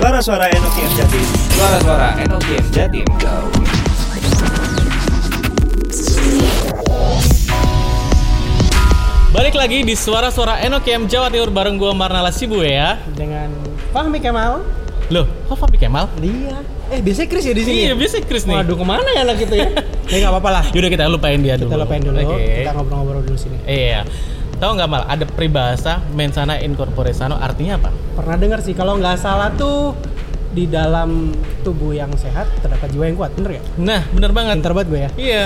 Suara-suara Enoki M Jatim. Suara-suara Enoki M Jatim. Balik lagi di suara-suara Enokiem Jawa Timur bareng gua Marnala Sibu ya. dengan Fahmi Kemal. Loh, kok Fabi Kemal? Iya. Eh, biasanya Chris ya di sini. Iya, ya? bisa Chris nih. Waduh, ke mana ya anak itu ya? ya nggak apa-apa lah. Yaudah kita lupain dia dulu. Kita lupain dulu. Oke. Kita ngobrol-ngobrol dulu sini. Iya. Tahu nggak mal? Ada peribahasa mensana incorpore sano artinya apa? Pernah dengar sih kalau nggak salah tuh di dalam tubuh yang sehat terdapat jiwa yang kuat, bener ya? Nah, bener banget. Pintar banget gue ya. Iya.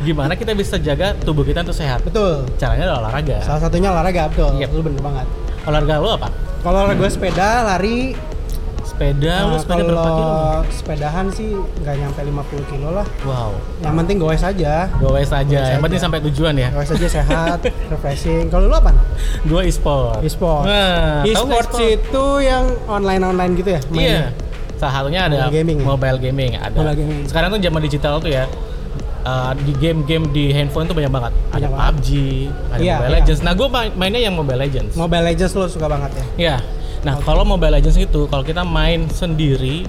Gimana kita bisa jaga tubuh kita untuk sehat? Betul. Caranya adalah olahraga. Salah satunya olahraga, betul. Yep. Lu bener banget. Olahraga lo apa? Kalau olahraga gue sepeda, lari. Sepeda, lu Nah, sepeda berapa kilo? sepedahan sih nggak nyampe 50 kilo lah. Wow. Yang penting goes aja. Goes aja. Yang penting sampai tujuan ya. Goes aja sehat, refreshing. Kalau lu apa? Gua e-sport. E-sport. Nah, E-sports itu yang online-online gitu ya? Iya. mainnya? Salah satunya ada Mobile gaming ya? mobile gaming ada. Mobile gaming. Sekarang tuh zaman digital tuh ya. uh, di game-game di handphone tuh banyak banget. Ada Banyak banget. PUBG, ada Iya, Mobile iya. Legends. Nah, gue mainnya yang Mobile Legends. Mobile Legends lo suka banget ya? Ya. Nah, kalau Mobile Legends itu kalau kita main sendiri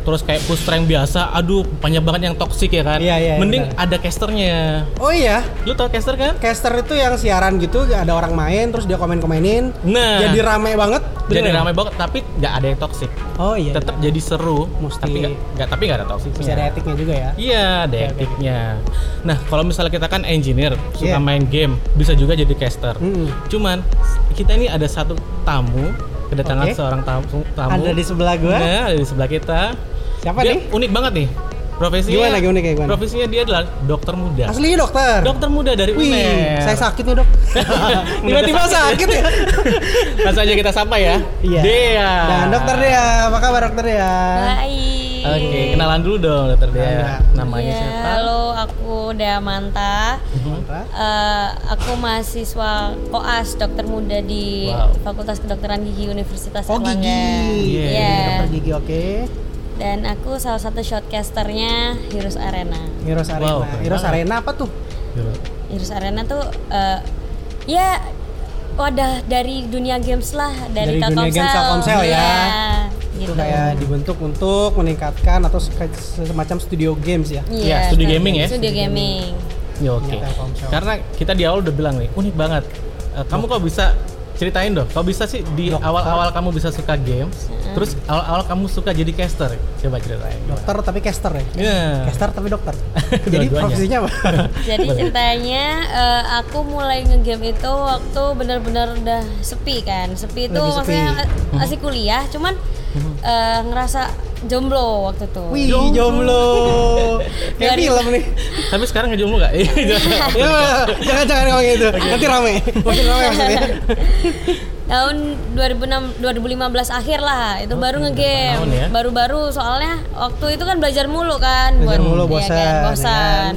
terus kayak push rank biasa, aduh banyak banget yang toxic ya kan. Iya, iya, Mending benar. ada casternya. Oh iya, Lu tau caster kan? caster itu yang siaran gitu, ada orang main terus dia komen-komenin. Nah. Jadi rame banget. Jadi bener? ramai banget tapi nggak ada yang toxic. Oh iya. Tetap jadi seru, Mesti- tapi nggak tapi nggak ada toxic. Masih ada etiknya juga ya. Iya, ada oke, etiknya. Nah, kalau misalnya kita kan engineer, suka Iya. main game, bisa juga jadi caster. Mm-mm. Cuman kita ini ada satu tamu, kedatangan Oke. seorang tamu, tamu. Ada di sebelah gua. Nah, ada di sebelah kita. Siapa Dia nih? unik banget nih. Profesinya Gimana, gimana, kayak gimana? Profesinya dia adalah dokter muda. Aslinya dokter. Dokter muda dari Wih, UNER. saya sakit nih dok. Tiba-tiba sakit ya. Langsung aja kita sapa ya. Iya. Dea. Dan dokter Dea, apa kabar dokter Dea? Baik. Oke, kenalan dulu dong dokter Dea. Kenalan. Namanya Ya, siapa? Halo, aku Dea Manta. Eh, aku mahasiswa koas dokter muda di Wow. Fakultas Kedokteran Gigi Universitas Oh Erlangga. gigi. Iya. Dokter gigi oke. Dan aku salah satu shotcasternya Heroes Arena. Heroes Arena. Wow, Heroes banget. Arena apa tuh? Heroes Arena tuh eh, ya wadah dari dunia games lah dari, Dari dunia Telkomsel. games Telkomsel ya. Iya, Itu gitu. kayak dibentuk untuk meningkatkan atau se- semacam studio games ya. Iya, studio gaming ya? Studio gaming. Ya oke. Iya, Telkomsel. Karena kita di awal udah bilang nih, unik banget. Eh, kamu kok bisa ceritain dong, kok bisa sih di awal-awal kamu bisa suka games, terus awal-awal kamu suka jadi caster? Coba ceritain. Dokter tapi caster ya. Iya. Caster tapi dokter. Jadi profesinya apa? Jadi ceritanya eh, aku mulai ngegame itu waktu benar-benar udah sepi kan. Sepi itu Lagi sepi. maksudnya eh, masih kuliah, cuman eh, ngerasa jomblo waktu itu. Wih, jomblo. Kayak Dari- film nih. Tapi sekarang ngejomblo nggak? Ya, jangan jangan ngomong gitu. Nanti rame. Makin rame maksudnya. Tahun 2006 2015 akhir lah itu baru ngegame. ya. Baru-baru soalnya waktu itu kan belajar mulu kan Belajar mulu, iya bosan, kan, ya bosan.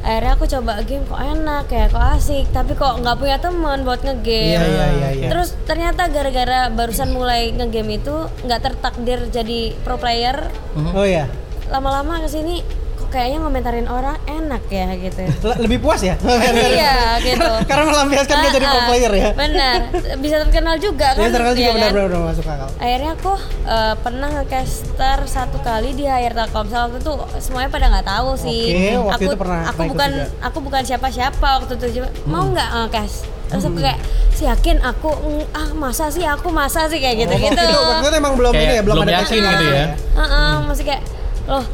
Akhirnya aku coba game kok enak ya, kok asik, tapi kok nggak punya teman buat ngegame. Iya, iya, iya, iya. Terus ternyata gara-gara barusan mulai ngegame itu nggak tertakdir jadi pro player, Oh iya. lama-lama ke sini kayaknya ngomentarin orang enak ya gitu. Le- Lebih puas ya? iya gitu. Karena melampiaskan dia jadi pro Ah, ah, player ya. Benar, bisa terkenal juga kan. Ya terkenal juga iya kan? benar-benar masuk akal. Akhirnya aku eh, pernah nge-caster satu kali di hire Telkomsel waktu itu semuanya pada nggak tahu sih. Oke, waktu aku itu pernah- aku bukan juga. Hmm. aku bukan siapa-siapa waktu itu Cuma, mau nggak nge-cast? Terus aku kayak si yakin aku "Mm, ah masa sih aku masa sih kayak gitu gitu. Itu waktu itu emang belum Kayak ini ya, belum, belum ada yakin gitu ya. Heeh, masih kayak loh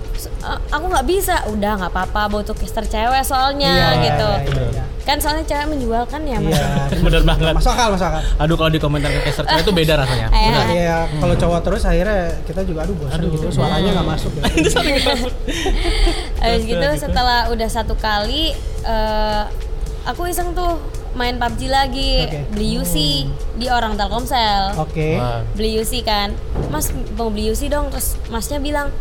eh, aku nggak bisa udah nggak apa-apa butuh caster cewek soalnya Iya, gitu iya, iya. kan soalnya cewek menjual kan ya mas Iya. Bener banget. Masuk akal, masuk akal. Aduh kalau di komentar ke caster cewek itu beda rasanya. Eh. Iya, kalau cowok terus akhirnya kita juga aduh bosan gitu, suaranya nggak masuk ya. Habis Terus, gitu setelah udah satu kali eh, aku iseng tuh main PUBG lagi, Oke. beli UC di orang Telkomsel. Oke. Wah. Beli UC kan. Mas mau beli UC dong terus Masnya bilang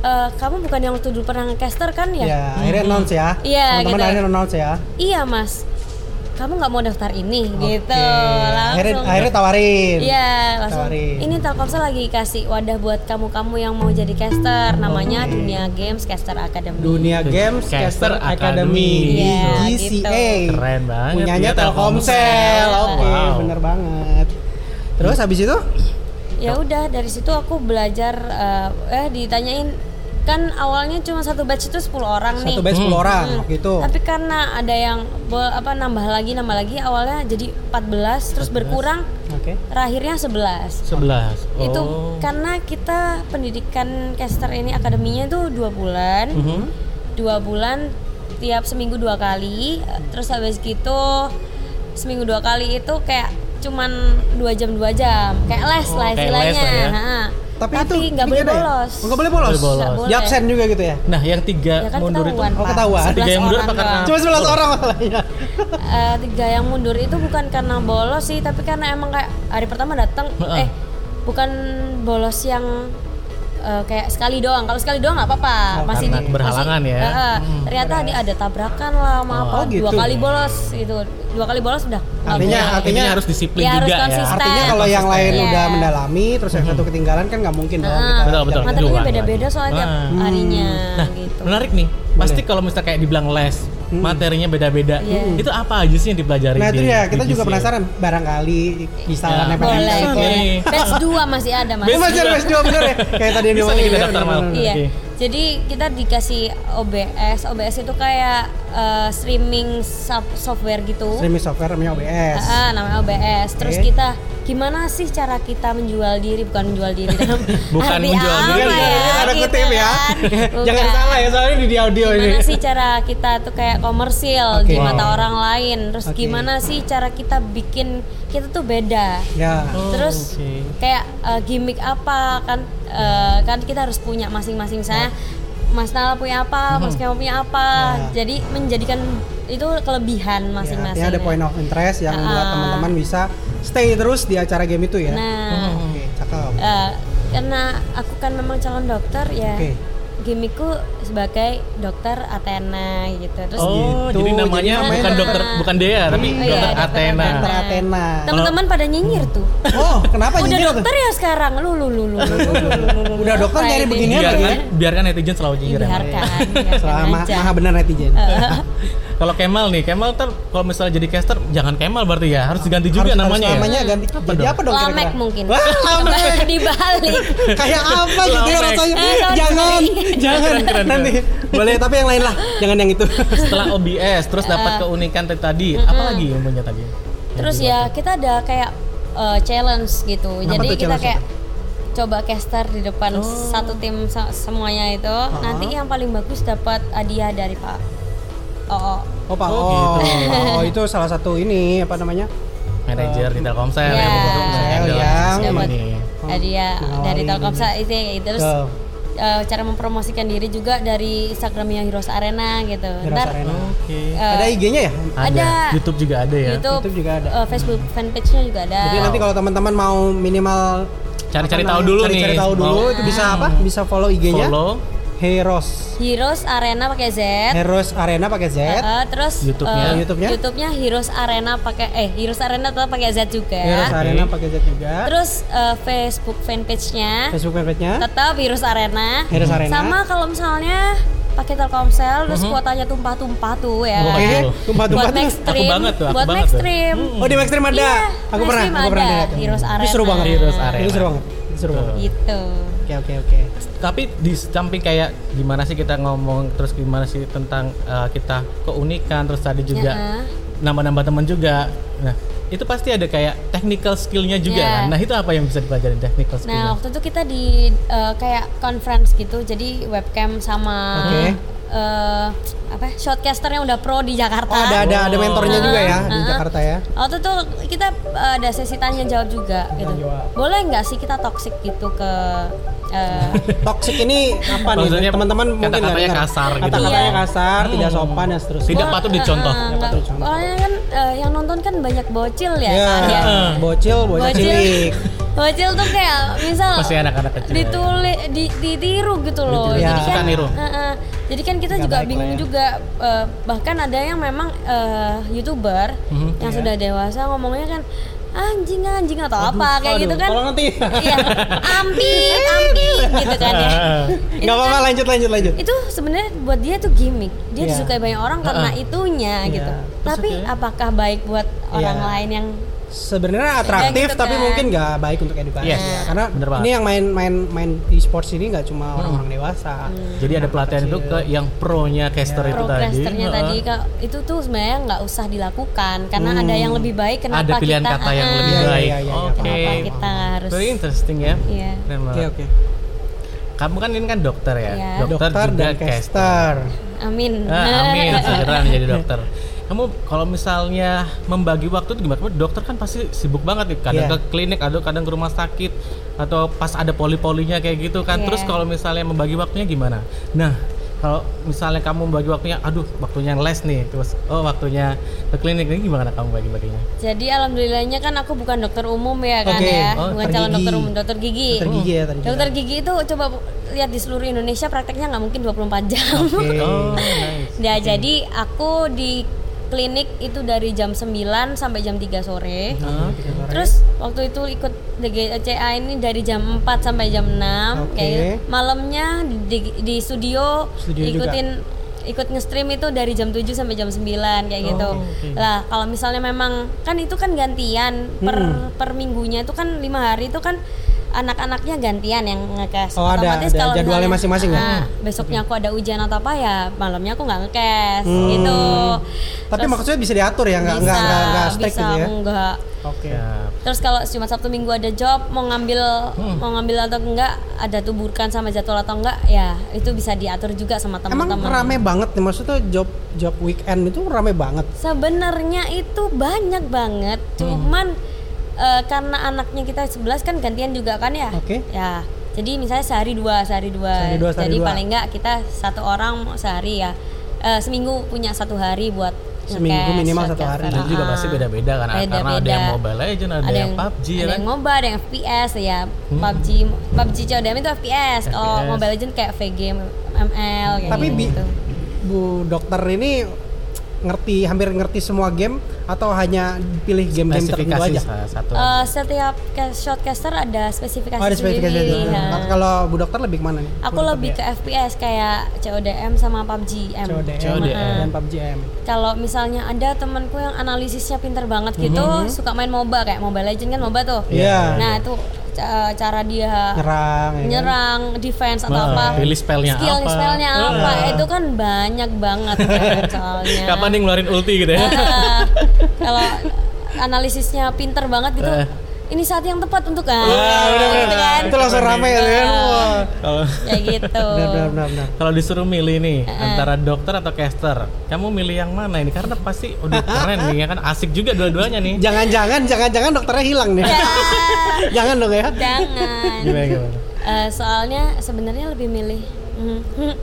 "E, kamu bukan yang waktu dulu pernah caster kan ya? Ya, akhirnya announce ya. Iya, Teman-teman gitu. akhirnya announce ya. Iya, Mas. Kamu nggak mau daftar ini gitu. Oke. Akhirnya, Langsung. akhirnya tawarin. Iya, langsung. Tawarin. Ini Telkomsel lagi kasih wadah buat kamu-kamu yang mau jadi caster, namanya Dunia Games Caster Academy. Dunia Games Caster Caster Academy. Academy. Iya, GCA. gitu. Keren banget. Punyanya ya, Telkomsel. Oke, Wow. bener banget. Terus habis itu? ya udah dari situ aku belajar eh, eh ditanyain kan awalnya cuma satu batch itu 10 orang nih Satu batch 10 orang Hmm. waktu itu. Tapi karena ada yang bo- apa nambah lagi nambah lagi awalnya jadi 14 terus berkurang Oke. terakhirnya 11. 11. Itu Oh. karena kita pendidikan caster ini akademinya itu dua bulan. Mhm. Dua bulan tiap seminggu dua kali. Terus habis gitu seminggu dua kali itu kayak cuman dua jam dua jam kayak les Oh, lah kayak les istilahnya. lah ya. Ha. Tapi, itu nggak boleh beda ya? bolos. Oh, nggak boleh bolos. Nggak boleh Nggak bolos. boleh. Di absen juga gitu ya. Nah, yang tiga Ya kan mundur itu Oh, ketahuan. 11 Tiga yang mundur apa karena-. Cuma 11 orang masalahnya. Eh, tiga yang mundur itu bukan karena bolos sih tapi karena emang kayak hari pertama datang eh bukan bolos yang eh, kayak sekali doang kalau sekali doang nggak apa-apa Oh, masih karena di- berhalangan masih- ya. Heeh. Hmm. ternyata di, ada tabrakan lah sama apa Oh, gitu. dua kali bolos gitu dua kali bolos udah Artinya-. Artinya harus disiplin Ya, harus juga ya. konsisten. Artinya kalau yang lain Iya. udah mendalami terus yang satu ketinggalan kan nggak mungkin dong kita. Betul, betul. materinya beda-beda soalnya tiap Nah. harinya Nah, gitu menarik nih. Pasti kalau misalnya kayak dibilang les, materinya beda-beda. Iya. Itu apa aja sih yang dipelajari Nah itu di- ya di kita juga GCL? penasaran. Barangkali bisa Ya, nempel boleh. Batch 2 masih ada mas. Masih ada batch dua bener ya. Kayak tadi yang kita ya, daftar, Mal. Iya. Jadi kita dikasih OBS. OBS itu kayak eh, streaming sub- software gitu. Streaming software namanya OBS. Ah, namanya OBS. Terus Oke. kita gimana sih cara kita menjual diri bukan menjual diri dalam Bukan arti menjual apa diri, ya, ada gitu kutip ya. kan. Jangan Bukan. salah ya soalnya di, di audio ini. Gimana sih cara kita tuh kayak komersil Oke. di mata orang lain? Terus Oke. gimana sih cara kita bikin kita tuh beda? Ya. Oh, Terus oke. kayak eh, gimmick apa kan eh, kan kita harus punya masing-masing saya Mas Nala punya apa, Mas Kemal punya apa. Ya. Jadi menjadikan itu kelebihan Ya, masing-masing. artinya ada point of interest yang buat Ah. teman-teman bisa stay terus di acara game itu ya. Nah, Oke, cakep. eh, karena aku kan memang calon dokter ya. Oke. Gimmickku sebagai dokter Athena gitu. Terus Oh, gitu. jadi namanya Jadi namanya- bukan dokter bukan Dea tapi Oh, iya, dokter dokter Athena. Dokter Athena. teman-teman pada nyinyir tuh. Oh, kenapa Udah nyinyir tuh? dokter ya sekarang. Lu lu lu lu. lu, lu, lu, lu, lu. Udah dokter nyari beginian Biarkan biarkan netizen selalu nyinyir. ya, Mal. Biarkan, biarkan Selama maha benar netizen. Kalau Kemal nih, Kemal ter kalau misalnya jadi caster jangan Kemal berarti ya, harus diganti juga Harus- namanya. harus ya? namanya ganti. Jadi dong? apa dong Lamek kira-kira? mungkin. Wah, Lamek. Dibalik. Kayak apa gitu ya rasanya? Eh, Jangan, jangan Keren, keren, nanti. Boleh tapi yang lain lah, jangan yang itu. Setelah OBS terus dapat keunikan tadi tadi, apa lagi yang punya tadi? Terus ya kita ada kayak eh, challenge gitu. Apa Jadi kita kayak coba caster di depan Oh. satu tim se- semuanya itu. Nanti yang paling bagus dapat hadiah dari Pak. Oh, Oh, Pak. Oh, Oh, gitu. oh, itu salah satu ini apa namanya? Manajer di Telkomsel Ya. Telkomsel yang sistem dapat hadiah Oh, dari ini. Telkomsel itu gitu. Terus eh, cara mempromosikan diri juga dari Instagramnya Heroes Arena gitu. Heroes Ntar Arena. Oke. eh, Ada IG-nya ya? Ada. ada. YouTube juga ada ya. YouTube, YouTube juga ada. eh, Facebook fanpage-nya juga ada. Jadi nanti kalau teman-teman mau minimal Cari-cari tahu dulu cari-cari nih. tahu dulu Mau itu bisa apa? Bisa follow IG-nya follow Heroes. Heroes Arena pakai Z. Heroes Arena pakai Z. Uh, terus YouTube-nya. uh, YouTube-nya? YouTube-nya Heroes Arena pakai eh Heroes Arena tetap pakai Z juga. Heroes. Arena pakai Z juga. Terus uh, Facebook fanpage-nya Facebook page-nya tetap Heroes Arena. Heroes Arena. Sama kalau misalnya pakai Telkomsel terus kuotanya tumpah-tumpah tuh ya. Oke. kan? Tumpah-tumpah Buat tuh. Maxstream. Aku banget tuh, aku buat banget tuh. Maxstream. Oh di Maxstream ada. Iya, aku pernah, aku pernah ada. lihat. Heroes Ini seru Arena. banget. Heroes Arena. Ini seru banget. Seru banget. Gitu. Oke oke oke. tapi di samping kayak gimana sih kita ngomong terus gimana sih tentang uh, kita keunikan terus tadi juga Ya. nambah-nambah teman juga nah itu pasti ada kayak technical skillnya juga Ya. kan nah itu apa yang bisa dipelajari technical skillnya Nah waktu itu kita di uh, kayak conference gitu, jadi webcam sama Oke. Uh, apa ya, shotcaster yang udah pro di Jakarta. Oh ada ada ada mentornya juga ya di Uh-uh. Jakarta ya. Waktu itu kita uh, ada sesi tanya jawab juga gitu. Boleh nggak sih kita toxic gitu ke uh, Toxic ini apa nih? Maksudnya Teman-teman mungkin kata-katanya kasar gitu. Kata-katanya Iya. kasar, tidak sopan dan seterusnya. Tidak patut dicontoh. uh, uh, nggak- patut dicontoh. Soalnya kan uh, yang nonton kan banyak bocil ya, Ya, kan ya. bocil, bocil Bocil. Bocil tuh kayak misal Masih anak-anak kecil. ditulis di, ditiru gitu loh. Ditiru. Ya. Jadi Suka kan niru. Heeh. Jadi kan kita Nggak juga bingung ya. juga eh, bahkan ada yang memang eh, YouTuber Mhm. yang Iya. sudah dewasa ngomongnya kan anjing anjing atau apa kayak Aduh, gitu kan. Tolong nanti. Iya, ampit, ampit gitu kan ya. Nggak apa-apa kan- lanjut lanjut lanjut. itu sebenarnya buat dia tuh gimmick dia Iya. disukai banyak orang karena itunya Iya. gitu Terus tapi oke. apakah baik buat orang Iya. lain yang sebenarnya atraktif gitu tapi kan. mungkin nggak baik untuk edukasi Yes. ya. karena ini yang main main main di sports ini nggak cuma orang-orang dewasa Jadi ada pelatihan itu ke yang pro-nya caster itu tadi. Procrasternya Heeh. tadi Kak, itu tuh sebenarnya nggak usah dilakukan karena ada yang lebih baik kenapa ada pilihan kita kata yang ah, lebih Iya, iya, baik. iya, iya, Oke. kenapa kita harus Very interesting ya. Iya. Oke banget. oke Kamu kan ini kan dokter ya. Iya. dokter, juga dan caster Amin. Ah, amin, segera menjadi dokter. Kamu kalau misalnya membagi waktu itu gimana? Dokter kan pasti sibuk banget nih. Kadang Iya. ke klinik, ada kadang ke rumah sakit, atau pas ada poli-polinya kayak gitu kan. Iya. Terus kalau misalnya membagi waktunya gimana? Nah, kalau misalnya kamu membagi waktunya, aduh waktunya les nih, terus oh waktunya ke klinik ini gimana kamu bagi-baginya? Jadi alhamdulillahnya kan aku bukan dokter umum ya kan ya, Oh, bukan dokter calon gigi. dokter umum, dokter gigi. dokter gigi ya tadi Dokter gigi itu coba lihat di seluruh Indonesia prakteknya nggak mungkin 24 jam. oke Oh, nice. Ya jadi aku di klinik itu dari jam 9 sampai jam 3 sore. Ah, Terus waktu itu ikut DGCA ini dari jam 4 sampai jam 6 Oke. kayak malamnya di, di studio, Studio juga. ikutin ikut nge-stream itu dari jam 7 sampai jam 9 kayak gitu. Oh, oke. Lah, kalau misalnya memang kan itu kan gantian per per minggunya itu kan lima hari itu kan anak-anaknya gantian yang ngekes. Oh, ada- ada kalau jadwalnya masing-masing ya? ah, besoknya aku ada ujian atau apa ya, malamnya aku nggak ngekes gitu. tapi Terus maksudnya bisa diatur ya nggak nggak nggak nggak strict bisa gitu ya enggak. oke Ya, Terus kalau cuma Sabtu Minggu ada job mau ngambil Hmm. mau ngambil atau enggak ada tuburkan sama jadwal atau enggak ya itu bisa diatur juga sama emang teman-teman. rame banget nih maksudnya job job weekend itu rame banget Sebenarnya itu banyak banget, Hmm. Eh, karena anaknya kita 11 kan gantian juga kan ya. Oke. Ya. Jadi misalnya sehari dua, sehari dua. Sehari dua, sehari Jadi dua. paling enggak kita satu orang sehari ya. Eh, seminggu punya satu hari buat Seminggu minimal satu hari. Dan itu juga Ah. pasti beda-beda kan, karena ada yang Mobile Legend, ada, yang PUBG ya ada kan. yang MOBA, ada yang FPS ya. PUBG, PUBG CODM itu FPS. Kalau FPS. Mobile Legend kayak VG, ML kayak tapi gitu. bu dokter ini ngerti hampir ngerti semua game atau hanya pilih game-game tertentu aja satu. Eh, setiap ca- shotcaster ada spesifikasi oh ada spesifikasi sendiri. ya. kalau bu dokter lebih ke mana nih Aku lebih ke dokter FPS kayak CODM sama PUBG M. ya? CODM, CODM. dan PUBG M Kalau misalnya ada temanku yang analisisnya pinter banget gitu, suka main MOBA kayak Mobile Legend kan MOBA tuh. Iya. Nah, itu ca- cara dia nyerang ya kan? nyerang, defense atau Nah, apa. pilih spellnya Skill apa. spellnya apa? Itu kan banyak banget kan soalnya. Kapan nih ngeluarin ulti gitu ya? Ah, kalau analisisnya pinter banget gitu. Eh. Ini saat yang tepat untuk kan. Wah, bener, bener. gitu kan. itu langsung rame ya kan Kalau Kayak gitu. benar benar benar benar kalau disuruh milih nih antara dokter atau caster, kamu milih yang mana ini? Karena pasti udah keren nih ya kan asik juga dua-duanya nih. jangan-jangan jangan-jangan dokternya hilang nih Ya, jangan dong ya jangan. Gimana gimana? Eh, soalnya sebenarnya lebih milih hmm,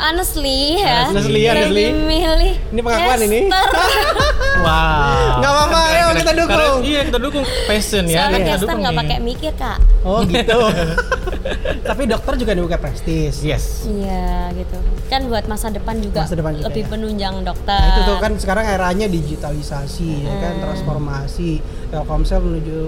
honestly ya Honestly, honestly. lebih milih Ini pengakuan ini. caster. Wow. Nggak apa-apa, ayo kita dukung. Karena- iya kita dukung passion ya. soalnya kita dukung nggak pakai mikir kak oh gitu tapi dokter juga dibuka prestis Yes. iya gitu kan buat masa depan juga Masa depan juga, lebih ya. penunjang dokter Nah, itu tuh kan sekarang eranya digitalisasi ya kan transformasi Telkomsel menuju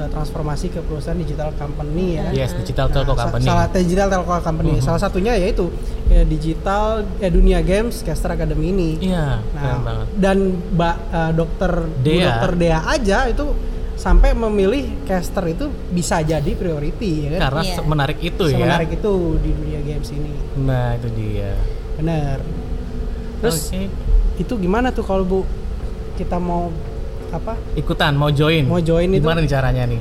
eh, transformasi ke perusahaan digital company ya. Yes, digital telco sa- company. Salah digital telco company. Salah satunya yaitu ya, digital eh, dunia games Caster Academy ini. Iya, keren Nah, banget. dan Mbak eh, dokter Dea. dokter Dea aja itu sampai memilih caster itu bisa jadi priority ya kan. Karena Iya. se- menarik itu ya. Semenarik itu di dunia games ini. Nah, itu dia. Bener. Terus Oke. itu gimana tuh kalau Bu kita mau apa? ikutan mau join. Mau join itu? Gimana nih caranya nih?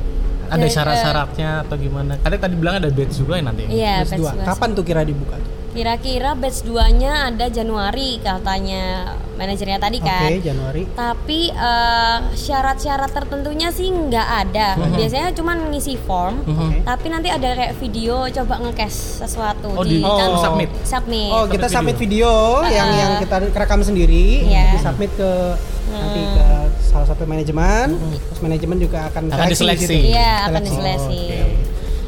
Ada Ya, syarat-syaratnya atau gimana? Ada tadi bilang ada batch juga ya nanti. iya Batch batch dua. dua. Kapan tuh kira dibuka? tuh? kira-kira batch 2 nya ada Januari katanya manajernya tadi Oke, kan Januari. tapi eh, syarat-syarat tertentunya sih nggak ada Mhm. biasanya cuma ngisi form Oke. tapi nanti ada kayak video coba nge-cash sesuatu Oh, di- oh, kan- submit. submit Oh, kita submit submit video yang yang kita rekam sendiri, Iya. disubmit ke nanti ke salah satu manajemen, terus manajemen juga akan Akan seleksi di diseleksi. iya akan Seleksi. diseleksi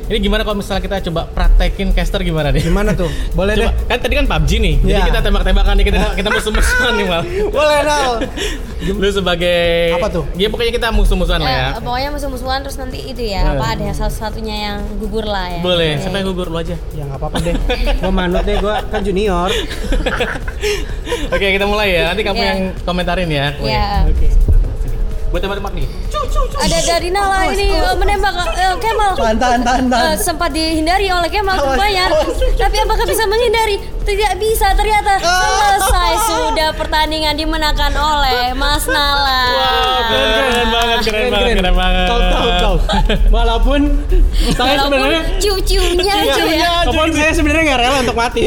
Ini gimana kalau misalnya kita coba praktekin caster gimana deh? Gimana tuh? Boleh Coba, deh. kan tadi kan PUBG nih, jadi Iya. kita tembak-tembakan nih, kita kita musuh-musuhan nih mal. Boleh Nal. Lu sebagai Apa tuh? Ya pokoknya kita musuh-musuhan lah ya. Eh, pokoknya musuh-musuhan terus nanti itu ya apa ada salah satunya yang gugur lah ya Boleh, siapa yang gugur lu aja. Ya nggak apa-apa deh. Gua manut deh, gua kan junior. Oke, kita mulai ya. Nanti kamu Iya. yang komentarin ya. Iya. Oke. Buat tembak-tembak nih. Ada dari Nala ini eh, menembak eh, Kemal. Tahan, tahan, tahan. Eh, sempat dihindari oleh Kemal Awas, awas. Tapi apakah bisa menghindari? Tidak bisa ternyata. Ah. Selesai sudah pertandingan dimenangkan oleh Mas Nala. Keren banget, keren banget, keren banget. Kau tahu kau. Walaupun saya Walaupun sebenarnya ciu-ciunya aja ya. Walaupun saya sebenarnya nggak rela untuk mati.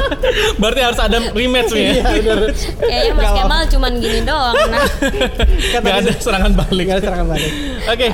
Berarti harus ada rematch nih ya. Iya, benar. Kayaknya Mas Kemal cuman gini doang. Nah, Gak ada serangan balik. Nggak ada serangan balik. Oke.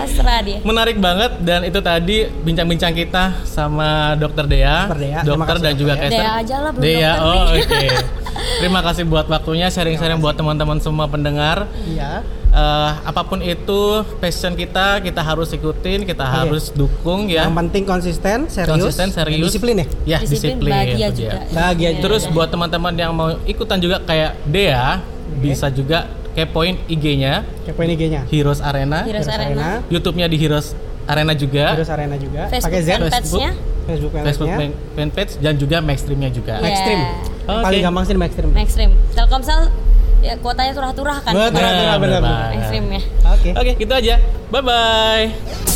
dia. Menarik banget dan itu tadi bincang-bincang kita sama Dokter Dea, Dokter Dea, terima dokter kasih, dan juga Kester. Dea aja lah, belum Dea, dokter oh oke. Terima kasih buat waktunya sharing-sharing buat teman-teman semua pendengar. Iya. Eh, apa pun itu passion kita, kita harus ikutin, kita harus dukung ya. Yang penting konsisten, serius, Konsisten, serius. disiplin ya. Ya, Disiplin, disiplin. bahagia Iya. juga. Bahagia juga. Terus buat teman-teman yang mau ikutan juga kayak Dea, bisa juga kepoin IG-nya Kepoin IG-nya. Heroes Arena, Heroes Arena. YouTube-nya di Heroes Arena juga, Heroes Arena juga. Facebook Pakai Z. Facebook Facebook fanpage-nya. fan- fanpage dan juga Maxstreamnya juga. Iya. Maxstream. Oke. Paling gampang sih Maxstream. Maxstream. Telkomsel ya kuotanya turah-turah kan. Betul, betul, Nah, betul. bener banget. Maxstream ya. Oke. Oke, gitu aja. Bye bye.